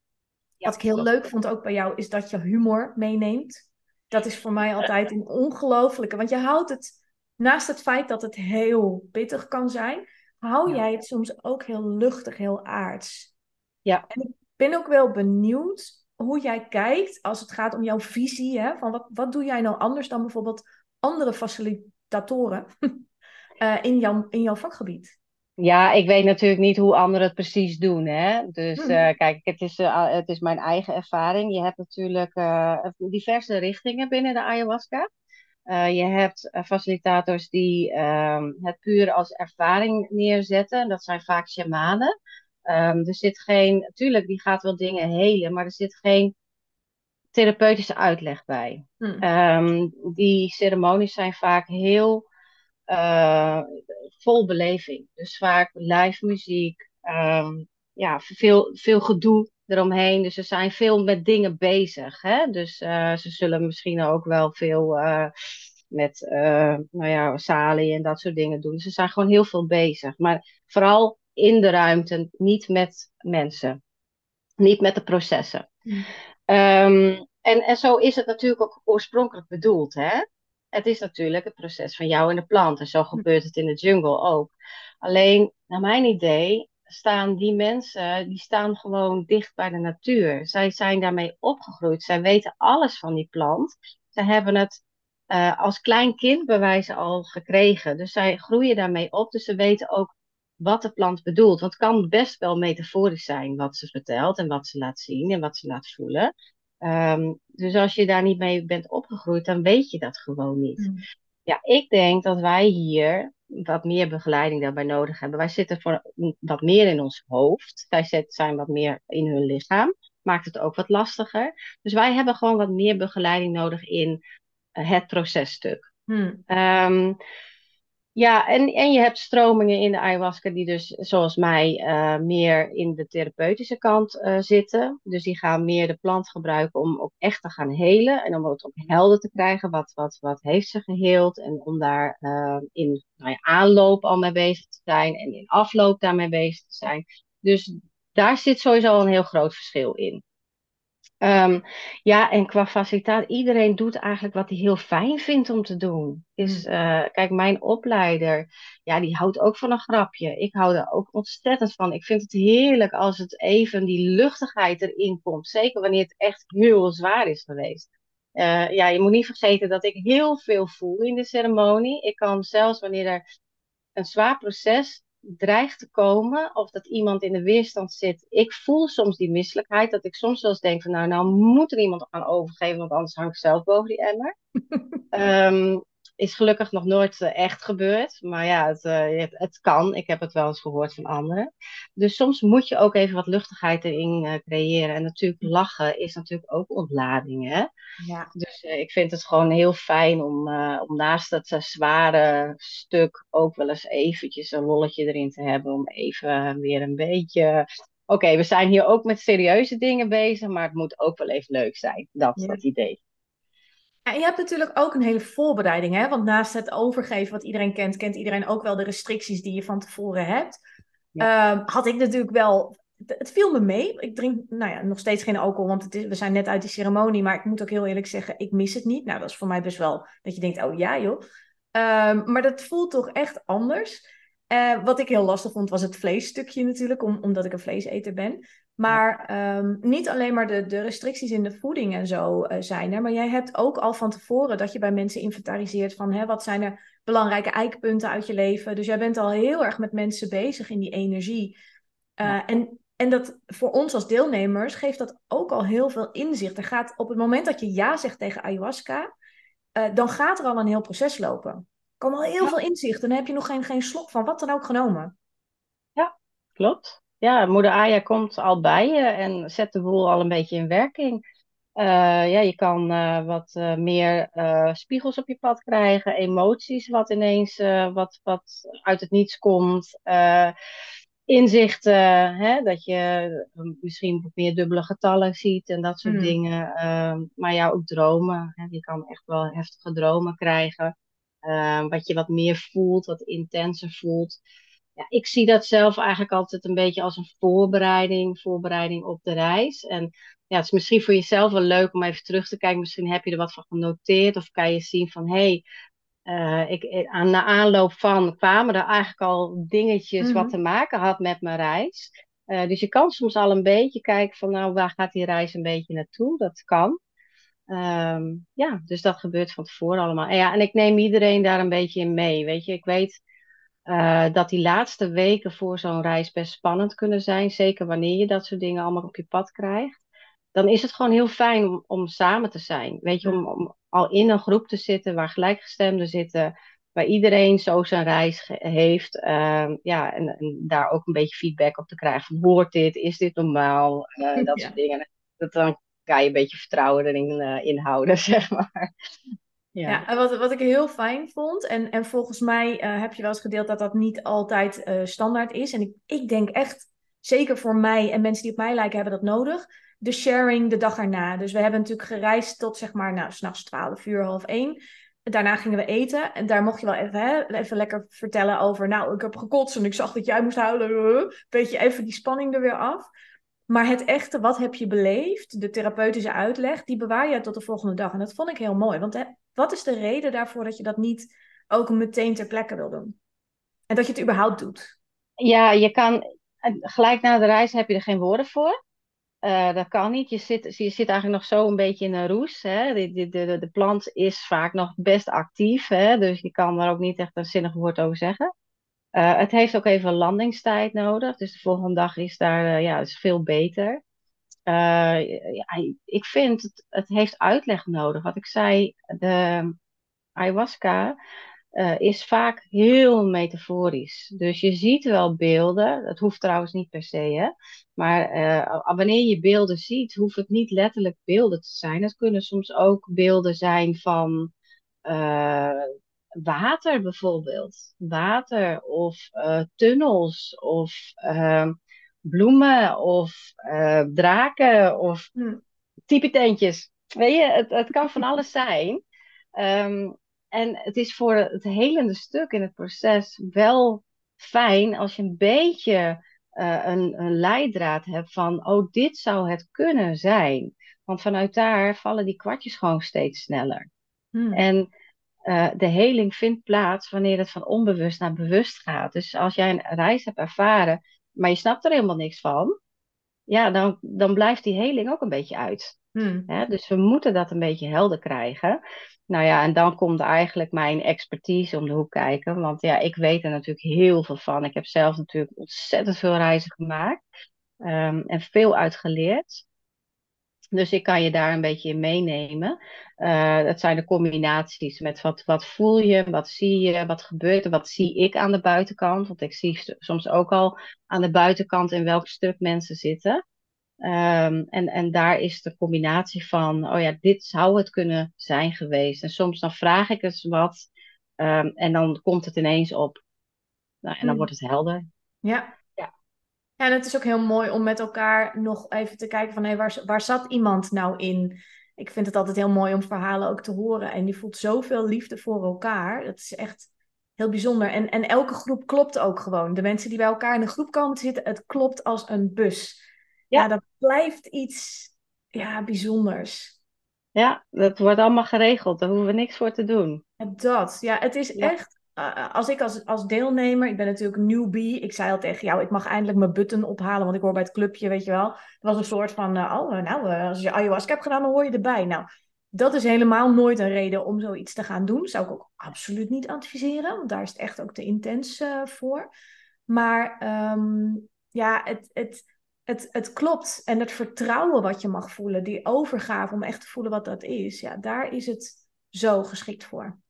Ja, Wat ik heel leuk vond ook bij jou, is dat je humor meeneemt. Dat is voor mij altijd een ongelofelijke. Want je houdt het naast het feit dat het heel pittig kan zijn, hou ja. jij het soms ook heel luchtig, heel aards. Ja. En ik ben ook wel benieuwd hoe jij kijkt als het gaat om jouw visie. Hè? Van wat, wat doe jij nou anders dan bijvoorbeeld andere facilitatoren uh, [laughs] in, jouw, in jouw vakgebied? Ja, ik weet natuurlijk niet hoe anderen het precies doen. Hè? Dus uh, kijk, het is, uh, het is mijn eigen ervaring. Je hebt natuurlijk diverse richtingen binnen de ayahuasca. Uh, je hebt uh, facilitators die um, het puur als ervaring neerzetten. Dat zijn vaak shamanen. Um, er zit geen, natuurlijk, die gaat wel dingen helen, maar er zit geen therapeutische uitleg bij. Hmm. Um, die ceremonies zijn vaak heel uh, vol beleving. Dus vaak live muziek, ja, veel, veel gedoe eromheen. Dus ze zijn veel met dingen bezig. Hè? Dus uh, ze zullen misschien ook wel veel uh, met nou ja, salie en dat soort dingen doen. Ze zijn gewoon heel veel bezig. Maar vooral in de ruimte, niet met mensen. Niet met de processen. Mm. Um, en, en zo is het natuurlijk ook oorspronkelijk bedoeld. Hè? Het is natuurlijk het proces van jou en de plant. En zo gebeurt het in de jungle ook. Alleen, naar mijn idee, staan die mensen, die staan gewoon dicht bij de natuur. Zij zijn daarmee opgegroeid. Zij weten alles van die plant. Ze hebben het uh, als klein kind bij wijze al gekregen. Dus zij groeien daarmee op. Dus ze weten ook wat de plant bedoelt. Want het kan best wel metaforisch zijn wat ze vertelt en wat ze laat zien en wat ze laat voelen. Ehm, dus als je daar niet mee bent opgegroeid, dan weet je dat gewoon niet. Mm. Ja, ik denk dat wij hier wat meer begeleiding daarbij nodig hebben. Wij zitten voor wat meer in ons hoofd. Zij zijn wat meer in hun lichaam. Maakt het ook wat lastiger. Dus wij hebben gewoon wat meer begeleiding nodig in eh, het processtuk. Hmm. Um, ja, en, en je hebt stromingen in de ayahuasca die dus, zoals mij, uh, meer in de therapeutische kant uh, zitten. Dus die gaan meer de plant gebruiken om ook echt te gaan helen. En om het ook helder te krijgen, wat, wat, wat heeft ze geheeld. En om daar uh, in nou ja, aanloop al mee bezig te zijn. En in afloop daarmee bezig te zijn. Dus daar zit sowieso een heel groot verschil in. Um, ja, en qua facilitaat, iedereen doet eigenlijk wat hij heel fijn vindt om te doen. Is, uh, kijk, mijn opleider, ja, die houdt ook van een grapje. Ik hou er ook ontzettend van. Ik vind het heerlijk als het even die luchtigheid erin komt. Zeker wanneer het echt heel zwaar is geweest. Uh, ja, je moet niet vergeten dat ik heel veel voel in de ceremonie. Ik kan zelfs wanneer er een zwaar proces dreigt te komen of dat iemand in de weerstand zit. Ik voel soms die misselijkheid, dat ik soms wel eens denk van nou, nou moet er iemand gaan overgeven, want anders hang ik zelf boven die emmer. um, [laughs] is gelukkig nog nooit eh, echt gebeurd. Maar ja, het, uh, het, het, kan. Ik heb het wel eens gehoord van anderen. Dus soms moet je ook even wat luchtigheid erin uh, creëren. En natuurlijk lachen is natuurlijk ook ontlading. Hè? Ja. Dus ik vind het gewoon heel fijn om, om naast dat zware stuk ook wel eens eventjes een lolletje erin te hebben. Om even weer een beetje oké, we zijn hier ook met serieuze dingen bezig, maar het moet ook wel even leuk zijn. Dat is het idee. En je hebt natuurlijk ook een hele voorbereiding, hè? Want naast het overgeven wat iedereen kent, kent iedereen ook wel de restricties die je van tevoren hebt. Ehm, had ik natuurlijk wel. Het viel me mee. Ik drink nou ja, nog steeds geen alcohol, want het is, we zijn net uit die ceremonie. Maar ik moet ook heel eerlijk zeggen, ik mis het niet. Nou, dat is voor mij best wel dat je denkt, oh ja joh. Um, maar dat voelt toch echt anders. Uh, wat ik heel lastig vond, was het vleesstukje natuurlijk, om, omdat ik een vleeseter ben. Maar um, niet alleen maar de, de restricties in de voeding en zo uh, zijn er, maar jij hebt ook al van tevoren dat je bij mensen inventariseert van hè, wat zijn er belangrijke eikpunten uit je leven. Dus jij bent al heel erg met mensen bezig in die energie. Uh, en, en dat voor ons als deelnemers geeft dat ook al heel veel inzicht. Er gaat op het moment dat je ja zegt tegen ayahuasca, uh, dan gaat er al een heel proces lopen. Er komen al heel veel inzicht. Dan heb je nog geen, geen slok van wat dan ook genomen. Ja, klopt ja, moeder Aya komt al bij je en zet de boel al een beetje in werking. Uh, ja, je kan uh, wat uh, meer spiegels op je pad krijgen, emoties wat ineens wat, wat uit het niets komt. inzichten, hè, dat je misschien meer dubbele getallen ziet en dat soort mm. dingen. Ehm, maar ja, ook dromen. Hè. Je kan echt wel heftige dromen krijgen. Ehm, wat je wat meer voelt, wat intenser voelt ja, ik zie dat zelf eigenlijk altijd een beetje als een voorbereiding, voorbereiding op de reis. En ja, het is misschien voor jezelf wel leuk om even terug te kijken. Misschien heb je er wat van genoteerd of kan je zien van hé, hey, uh, ik, aan de aanloop van kwamen er eigenlijk al dingetjes wat mhm. te maken had met mijn reis. Uh, dus je kan soms al een beetje kijken van nou, waar gaat die reis een beetje naartoe? Dat kan. Um, ja, dus dat gebeurt van tevoren allemaal. En, ja, en ik neem iedereen daar een beetje in mee. Weet je, ik weet uh, dat die laatste weken voor zo'n reis best spannend kunnen zijn. Zeker wanneer je dat soort dingen allemaal op je pad krijgt. Dan is het gewoon heel fijn om, om samen te zijn. Weet je, om, om al in een groep te zitten waar gelijkgestemden zitten. Waar iedereen zo zijn reis heeft. Uh, ja, en, en, daar ook een beetje feedback op te krijgen. Hoort dit? Is dit normaal? Uh, [laughs] dat soort dingen. Dat dan kan je een beetje vertrouwen erin uh, inhouden, [laughs] zeg maar. Ja. wat, wat ik heel fijn vond, en, en volgens mij uh, heb je wel eens gedeeld dat dat niet altijd uh, standaard is. En ik, ik denk echt, zeker voor mij en mensen die op mij lijken, hebben dat nodig. De sharing de dag erna. Dus we hebben natuurlijk gereisd tot zeg maar, nou, s'nachts 12 uur, half 1. Daarna gingen we eten. En daar mocht je wel even, hè, even lekker vertellen over. Nou, ik heb gekotst en ik zag dat jij moest huilen. Beetje even die spanning er weer af. Maar het echte, wat heb je beleefd, de therapeutische uitleg, die bewaar je tot de volgende dag. En dat vond ik heel mooi. Want wat is de reden daarvoor dat je dat niet ook meteen ter plekke wil doen? En dat je het überhaupt doet? Ja, je kan gelijk na de reis heb je er geen woorden voor. Uh, dat kan niet. Je zit, je zit eigenlijk nog zo een beetje in een roes. Hè? De, de, de, plant is vaak nog best actief. Hè? Dus je kan daar ook niet echt een zinnig woord over zeggen. Uh, het heeft ook even landingstijd nodig. Dus de volgende dag is daar ja, is veel beter. Ja, ik vind het, het heeft uitleg nodig. Wat ik zei, de ayahuasca uh, is vaak heel metaforisch. Dus je ziet wel beelden, dat hoeft trouwens niet per se, hè? maar uh, wanneer je beelden ziet, hoeft het niet letterlijk beelden te zijn. Het kunnen soms ook beelden zijn van water bijvoorbeeld. Water of tunnels of ehm, bloemen of draken of hm. type tentjes. Weet je, het, het kan van alles zijn. Um, en het is voor het helende stuk in het proces wel fijn als je een beetje uh, een, een leidraad hebt van, oh, dit zou het kunnen zijn. Want vanuit daar vallen die kwartjes gewoon steeds sneller. Hmm. En uh, de heling vindt plaats wanneer het van onbewust naar bewust gaat. Dus als jij een reis hebt ervaren, maar je snapt er helemaal niks van, ja, dan, dan blijft die heling ook een beetje uit. Hmm. dus we moeten dat een beetje helder krijgen. Nou ja, en dan komt eigenlijk mijn expertise om de hoek kijken. Want ja, ik weet er natuurlijk heel veel van. Ik heb zelf natuurlijk ontzettend veel reizen gemaakt. Um, en veel uitgeleerd. Dus ik kan je daar een beetje in meenemen. Uh, dat zijn de combinaties met wat, wat voel je, wat zie je, wat gebeurt er, wat zie ik aan de buitenkant. Want ik zie soms ook al aan de buitenkant in welk stuk mensen zitten. Um, en, en daar is de combinatie van, oh ja, dit zou het kunnen zijn geweest. En soms dan vraag ik eens wat um, en dan komt het ineens op. Nou, en dan hmm. wordt het helder. Ja. Ja. En het is ook heel mooi om met elkaar nog even te kijken van, hé, waar, waar zat iemand nou in? Ik vind het altijd heel mooi om verhalen ook te horen. En die voelt zoveel liefde voor elkaar. Dat is echt heel bijzonder. En, en elke groep klopt ook gewoon. De mensen die bij elkaar in een groep komen te zitten, het klopt als een bus ja. dat blijft iets ja, bijzonders. Ja, dat wordt allemaal geregeld. Daar hoeven we niks voor te doen. Dat, ja, het is echt. Uh, als ik als, als deelnemer, ik ben natuurlijk newbie. Ik zei al tegen jou, ik mag eindelijk mijn button ophalen, want ik hoor bij het clubje, weet je wel. Het was een soort van, uh, oh, nou, als je ayahuasca hebt gedaan, dan hoor je erbij. Nou, dat is helemaal nooit een reden om zoiets te gaan doen. Zou ik ook absoluut niet adviseren, want daar is het echt ook te intens voor. Maar um, ja, het, het, het, het klopt. En het vertrouwen wat je mag voelen, die overgave om echt te voelen wat dat is, ja, daar is het zo geschikt voor.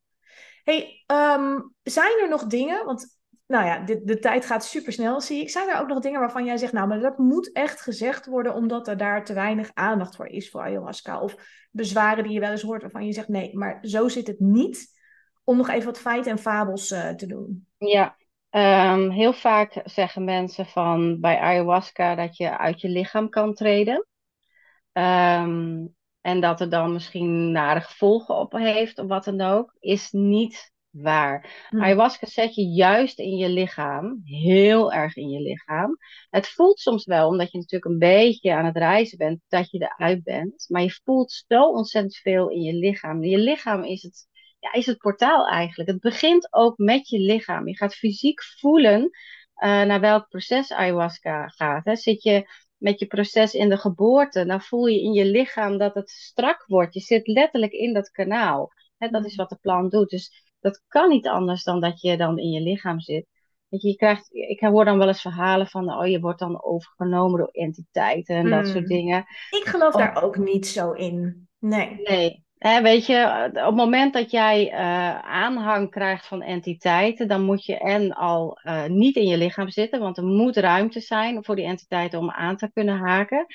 Hey, ehm, zijn er nog dingen, want nou ja, de, de tijd gaat super snel, zie ik. Zijn er ook nog dingen waarvan jij zegt, nou, maar dat moet echt gezegd worden, omdat er daar te weinig aandacht voor is voor ayahuasca? Of bezwaren die je wel eens hoort waarvan je zegt, nee, maar zo zit het niet. Om nog even wat feiten en fabels uh, te doen. Ja, Um, heel vaak zeggen mensen van bij ayahuasca dat je uit je lichaam kan treden. Um, en dat er dan misschien nare gevolgen op heeft of wat dan ook, is niet waar. Hm. Ayahuasca zet je juist in je lichaam, heel erg in je lichaam. Het voelt soms wel, omdat je natuurlijk een beetje aan het reizen bent, dat je eruit bent. Maar je voelt zo ontzettend veel in je lichaam. Je lichaam is het ja, is het portaal eigenlijk. Het begint ook met je lichaam. Je gaat fysiek voelen uh, naar welk proces ayahuasca gaat. Hè. Zit je met je proces in de geboorte, dan voel je in je lichaam dat het strak wordt. Je zit letterlijk in dat kanaal. Hè, dat is wat de plant doet. Dus dat kan niet anders dan dat je dan in je lichaam zit. Je, je krijgt, ik hoor dan wel eens verhalen van, oh, je wordt dan overgenomen door entiteiten en dat soort hmm. dingen. Ik geloof daar ook niet zo in. Nee. Nee, weet je, op het moment dat jij uh, aanhang krijgt van entiteiten, dan moet je en al uh, niet in je lichaam zitten, want er moet ruimte zijn voor die entiteiten om aan te kunnen haken.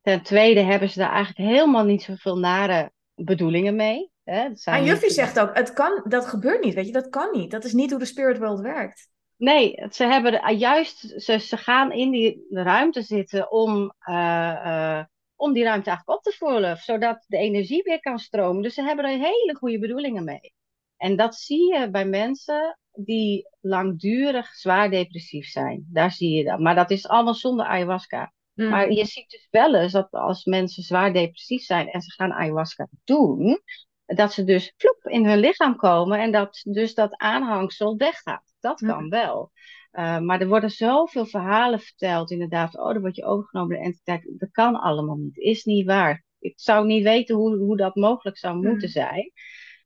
Ten tweede hebben ze daar eigenlijk helemaal niet zoveel nare bedoeningen mee. Hè? En Juffie zegt ook, het kan, dat gebeurt niet, weet je, dat kan niet. Dat is niet hoe de spirit world werkt. Nee, ze hebben juist, ze, ze gaan in die ruimte zitten om uh, om die ruimte eigenlijk op te vullen, zodat de energie weer kan stromen. Dus ze hebben er hele goede bedoelingen mee. En dat zie je bij mensen die langdurig zwaar depressief zijn. Daar zie je dat. Maar dat is allemaal zonder ayahuasca. Mm. Maar je ziet dus wel eens dat als mensen zwaar depressief zijn en ze gaan ayahuasca doen, dat ze dus vloep in hun lichaam komen en dat dus dat aanhangsel weggaat. Dat mm. kan wel. Uh, maar er worden zoveel verhalen verteld, inderdaad. Oh, dan word je overgenomen door de entiteit. Dat kan allemaal niet. Is niet waar. Ik zou niet weten hoe, hoe dat mogelijk zou moeten hmm. zijn.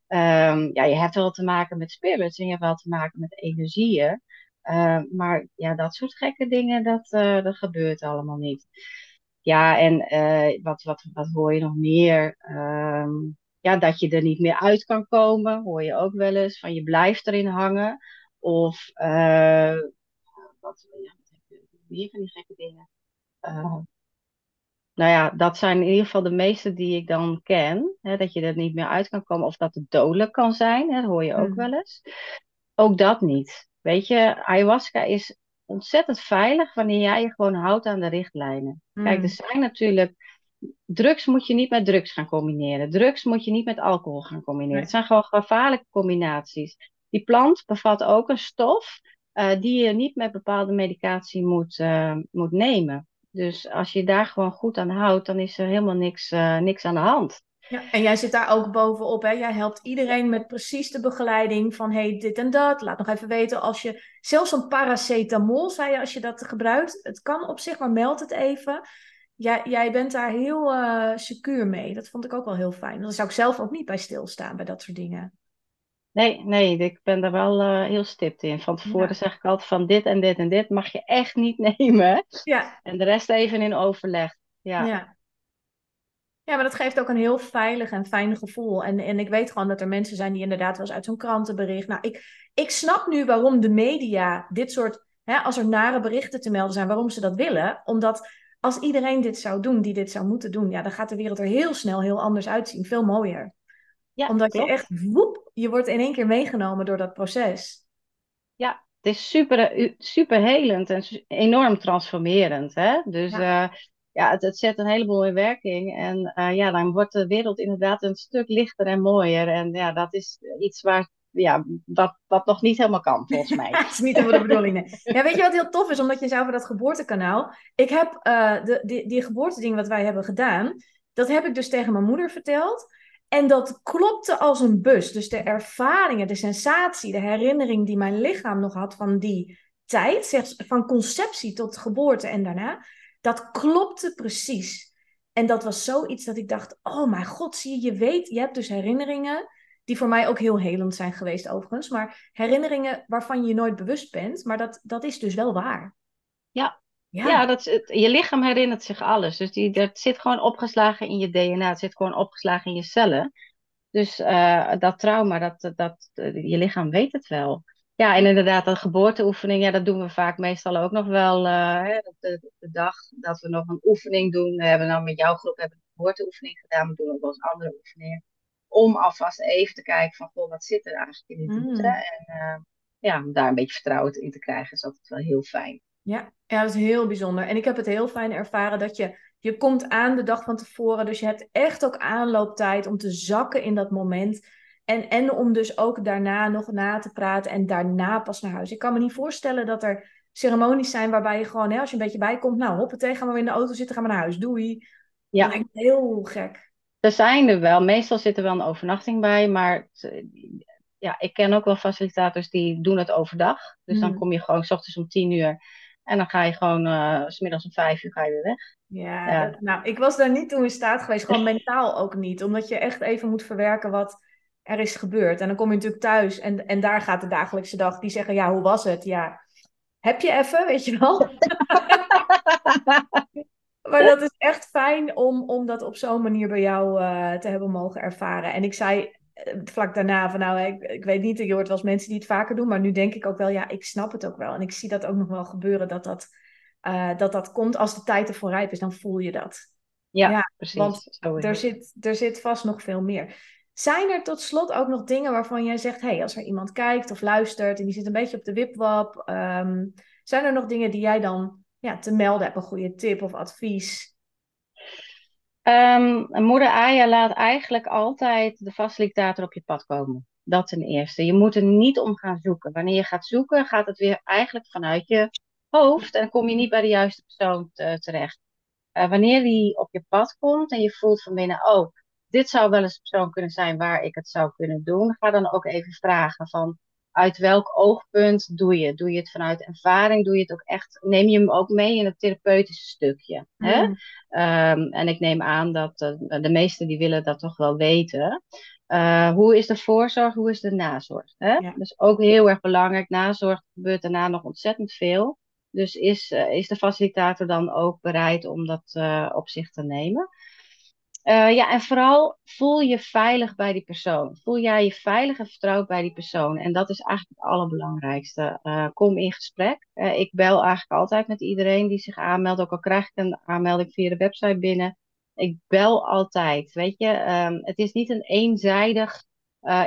Um, ja, je hebt wel te maken met spirits en je hebt wel te maken met energieën. maar ja, dat soort gekke dingen, dat, dat gebeurt allemaal niet. Ja, en wat, wat, wat hoor je nog meer? Ehm, ja, dat je er niet meer uit kan komen, hoor je ook wel eens. Van je blijft erin hangen. Of wat, ja, meer van die gekke dingen. Uh, nou ja, dat zijn in ieder geval de meeste die ik dan ken. Hè, dat je er niet meer uit kan komen. Of dat het dodelijk kan zijn. Hè, dat hoor je ook mm. wel eens. Ook dat niet. Weet je, ayahuasca is ontzettend veilig wanneer jij je gewoon houdt aan de richtlijnen. Kijk, er mm. zijn natuurlijk drugs moet je niet met drugs gaan combineren. Drugs moet je niet met alcohol gaan combineren. Het zijn gewoon gevaarlijke combinaties. Die plant bevat ook een stof uh, die je niet met bepaalde medicatie moet, uh, moet nemen. Dus als je daar gewoon goed aan houdt, dan is er helemaal niks, uh, niks aan de hand. Ja, en jij zit daar ook bovenop. Hè? Jij helpt iedereen met precies de begeleiding van hey, dit en dat. Laat nog even weten als je zelfs een paracetamol, zei je, als je dat gebruikt. Het kan op zich, maar meld het even. Jij, jij bent daar heel uh, secuur mee. Dat vond ik ook wel heel fijn. Dan zou ik zelf ook niet bij stilstaan bij dat soort dingen. Nee, nee, ik ben daar wel uh, heel stipt in. Van tevoren zeg ik altijd van dit en dit en dit mag je echt niet [laughs] nemen. Ja. En de rest even in overleg. Ja. ja. Ja, maar dat geeft ook een heel veilig en fijn gevoel. En, en ik weet gewoon dat er mensen zijn die inderdaad wel eens uit zo'n krantenbericht. Nou, ik, ik snap nu waarom de media dit soort, hè, als er nare berichten te melden zijn, waarom ze dat willen. Omdat als iedereen dit zou doen, die dit zou moeten doen, ja, dan gaat de wereld er heel snel heel anders uitzien. Veel mooier. Ja, Omdat je echt, woep, je wordt in één keer meegenomen door dat proces. Ja, het is super, super helend en enorm transformerend. Hè? Dus ja. Uh, ja, het, het, zet een heleboel in werking. En uh, ja, dan wordt de wereld inderdaad een stuk lichter en mooier. En ja, dat is iets waar ja, wat, wat nog niet helemaal kan, volgens [laughs] mij. dat is niet helemaal de bedoeling. Ja, weet je wat heel tof is? Omdat je zei over dat geboortekanaal. Ik heb uh, de, die, die geboorteding wat wij hebben gedaan, dat heb ik dus tegen mijn moeder verteld. En dat klopte als een bus. Dus de ervaringen, de sensatie, de herinnering die mijn lichaam nog had van die tijd, van conceptie tot geboorte en daarna, dat klopte precies. En dat was zoiets dat ik dacht: oh mijn god, zie je, je weet, je hebt dus herinneringen die voor mij ook heel helend zijn geweest overigens. Maar herinneringen waarvan je nooit bewust bent. Maar dat, dat is dus wel waar. Ja, ja. ja dat, het, je lichaam herinnert zich alles. Dus die, dat zit gewoon opgeslagen in je DNA. Het zit gewoon opgeslagen in je cellen. Dus uh, dat trauma, dat, dat, je lichaam weet het wel. Ja, en inderdaad, dat geboorteoefening, ja, dat doen we vaak meestal ook nog wel. Uh, de, de, dag dat we nog een oefening doen. We hebben nou met jouw groep hebben een geboorteoefening gedaan. We doen ook wel eens andere oefeningen om alvast even te kijken van, goh, wat zit er eigenlijk in die voeten? Mm. En ja, om daar een beetje vertrouwen in te krijgen, is altijd wel heel fijn. Ja, ja, dat is heel bijzonder. En ik heb het heel fijn ervaren dat je, je komt aan de dag van tevoren, dus je hebt echt ook aanlooptijd om te zakken in dat moment. En, en om dus ook daarna nog na te praten en daarna pas naar huis. Ik kan me niet voorstellen dat er ceremonies zijn waarbij je gewoon, hè, als je een beetje bijkomt, nou hoppatee, gaan we in de auto zitten, gaan we naar huis, doei. Ja. Dat lijkt heel gek. Er zijn er wel. Meestal zit er wel een overnachting bij. Maar ja, ik ken ook wel facilitators die doen het overdag. Dus dan hmm. kom je gewoon s ochtends om tien uur. En dan ga je gewoon uh, s middags om vijf uur ga je weer weg. Ja, nou, ik was daar niet toe in staat geweest. Gewoon mentaal ook niet. Omdat je echt even moet verwerken wat er is gebeurd. En dan kom je natuurlijk thuis. En, en daar gaat de dagelijkse dag. Die zeggen, ja, hoe was het? Ja, heb je even, weet je wel? [laughs] Maar dat is echt fijn om, om dat op zo'n manier bij jou uh, te hebben mogen ervaren. En ik zei vlak daarna van nou, ik, ik weet niet, je hoort wel eens mensen die het vaker doen. Maar nu denk ik ook wel, ja, ik snap het ook wel. En ik zie dat ook nog wel gebeuren, dat dat, uh, dat, dat komt als de tijd ervoor rijp is. Dan voel je dat. Ja, ja precies. Want er zit, er zit vast nog veel meer. Zijn er tot slot ook nog dingen waarvan jij zegt, hey, als er iemand kijkt of luistert en die zit een beetje op de wipwap, um, zijn er nog dingen die jij dan ja, te melden hebt? Een goede tip of advies? Um, moeder Aya laat eigenlijk altijd de facilitator op je pad komen. Dat ten eerste. Je moet er niet om gaan zoeken. Wanneer je gaat zoeken, gaat het weer eigenlijk vanuit je hoofd en kom je niet bij de juiste persoon terecht. Uh, wanneer die op je pad komt en je voelt van binnen, oh, dit zou wel eens een persoon kunnen zijn waar ik het zou kunnen doen, ga dan ook even vragen van, uit welk oogpunt doe je? Doe je het vanuit ervaring? Doe je het ook echt? Neem je hem ook mee in het therapeutische stukje? Hè? Mm. Ehm, en ik neem aan dat de, de meesten die willen dat toch wel weten. Uh, hoe is de voorzorg, hoe is de nazorg? Hè? Dat is ook heel erg belangrijk. Nazorg gebeurt daarna nog ontzettend veel. Dus is, uh, is de facilitator dan ook bereid om dat uh, op zich te nemen? Ja, en vooral voel je veilig bij die persoon. Voel jij je veilig en vertrouwd bij die persoon. En dat is eigenlijk het allerbelangrijkste. kom in gesprek. ik bel eigenlijk altijd met iedereen die zich aanmeldt. Ook al krijg ik een aanmelding via de website binnen ik bel altijd. Weet je, um, het is niet een eenzijdig.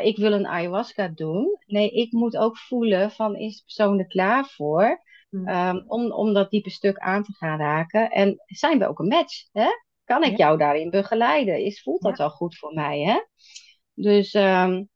Ik wil een ayahuasca doen. Nee, ik moet ook voelen van is de persoon er klaar voor um, om, om dat diepe stuk aan te gaan raken. En zijn we ook een match? Hè? Kan ik jou daarin begeleiden? Is, voelt dat ja. wel goed voor mij? Hè? Dus um,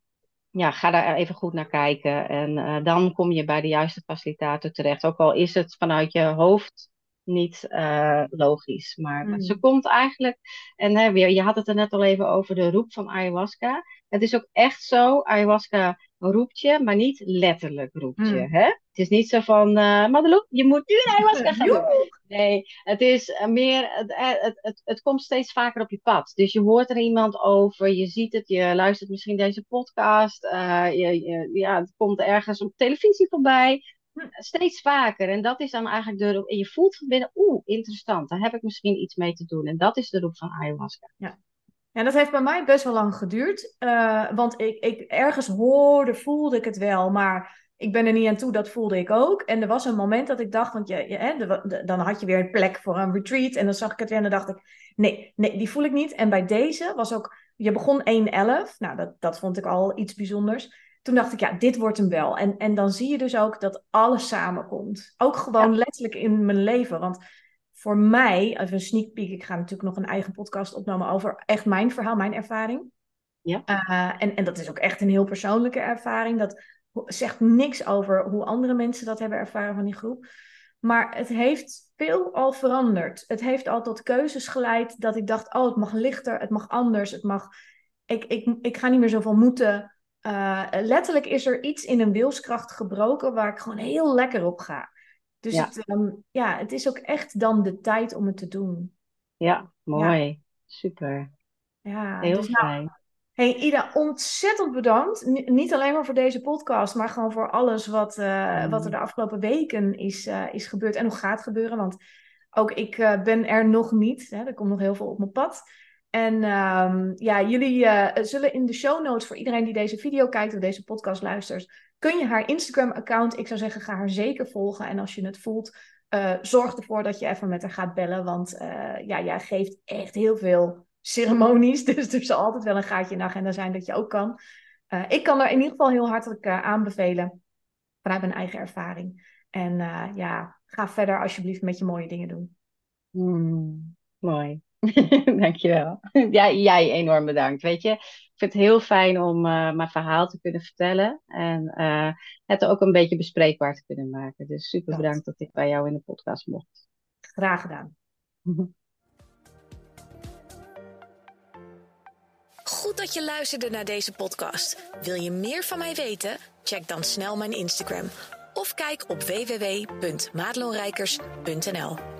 ja, ga daar even goed naar kijken. En uh, dan kom je bij de juiste facilitator terecht. Ook al is het vanuit je hoofd niet uh, logisch. Maar mm. ze komt eigenlijk, en hè, weer, je had het er net al even over de roep van ayahuasca. Het is ook echt zo, ayahuasca roept je, maar niet letterlijk roept je. Mm. Hè? Het is niet zo van, uh, Madelouk, je moet nu een ayahuasca gaan doen. Nee, het is eh, meer, het, het, het, het, komt steeds vaker op je pad. Dus je hoort er iemand over, je ziet het, je luistert misschien deze podcast, uh, je, je, ja, het komt ergens op televisie voorbij. Steeds vaker. En dat is dan eigenlijk de roep. En je voelt van binnen, oeh, interessant. Daar heb ik misschien iets mee te doen. En dat is de roep van ayahuasca. Ja. Ja, dat heeft bij mij best wel lang geduurd. Uh, want ik, ik ergens hoorde, voelde ik het wel. Maar ik ben er niet aan toe, dat voelde ik ook. En er was een moment dat ik dacht, want je, je hè, de, de, dan had je weer een plek voor een retreat. En dan zag ik het weer en dan dacht ik, nee, nee, die voel ik niet. En bij deze was ook, je begon 1-11. Nou, dat, dat vond ik al iets bijzonders toen dacht ik, ja, dit wordt hem wel. En, en dan zie je dus ook dat alles samenkomt. Ook gewoon letterlijk in mijn leven. Want voor mij, even een sneak peek, ik ga natuurlijk nog een eigen podcast opnemen over echt mijn verhaal, mijn ervaring. Ja. Uh, en, en dat is ook echt een heel persoonlijke ervaring. Dat zegt niks over hoe andere mensen dat hebben ervaren van die groep. Maar het heeft veel al veranderd. Het heeft al tot keuzes geleid dat ik dacht, oh, het mag lichter, het mag anders, het mag... Ik, ik, ik ga niet meer zoveel moeten uh, letterlijk is er iets in een wilskracht gebroken waar ik gewoon heel lekker op ga. Dus ja. Het, um, ja, het is ook echt dan de tijd om het te doen. Ja, mooi. Ja. Super. Ja, heel dus nou, fijn. Nou, hey Ida, ontzettend bedankt. N niet alleen maar voor deze podcast, maar gewoon voor alles wat, uh, mm. wat er de afgelopen weken is, uh, is gebeurd en nog gaat gebeuren. Want ook ik ben er nog niet. Hè, er komt nog heel veel op mijn pad. En um, ja, jullie zullen in de show notes voor iedereen die deze video kijkt of deze podcast luistert, kun je haar Instagram-account, ik zou zeggen, ga haar zeker volgen. En als je het voelt, uh, zorg ervoor dat je even met haar gaat bellen. Want uh, ja, jij geeft echt heel veel ceremonies. [laughs] Dus er zal altijd wel een gaatje in de agenda zijn dat je ook kan. ik kan er in ieder geval heel hartelijk aanbevelen vanuit mijn eigen ervaring. En ja, ga verder alsjeblieft met je mooie dingen doen. Mm, mooi. [laughs] Dankjewel. Ja, jij enorm bedankt. Weet je, ik vind het heel fijn om uh, mijn verhaal te kunnen vertellen en uh, het ook een beetje bespreekbaar te kunnen maken. Dus super bedankt dat ik bij jou in de podcast mocht. Graag gedaan. [laughs] Goed dat je luisterde naar deze podcast. Wil je meer van mij weten? Check dan snel mijn Instagram of kijk op www.maatloonrijkers.nl.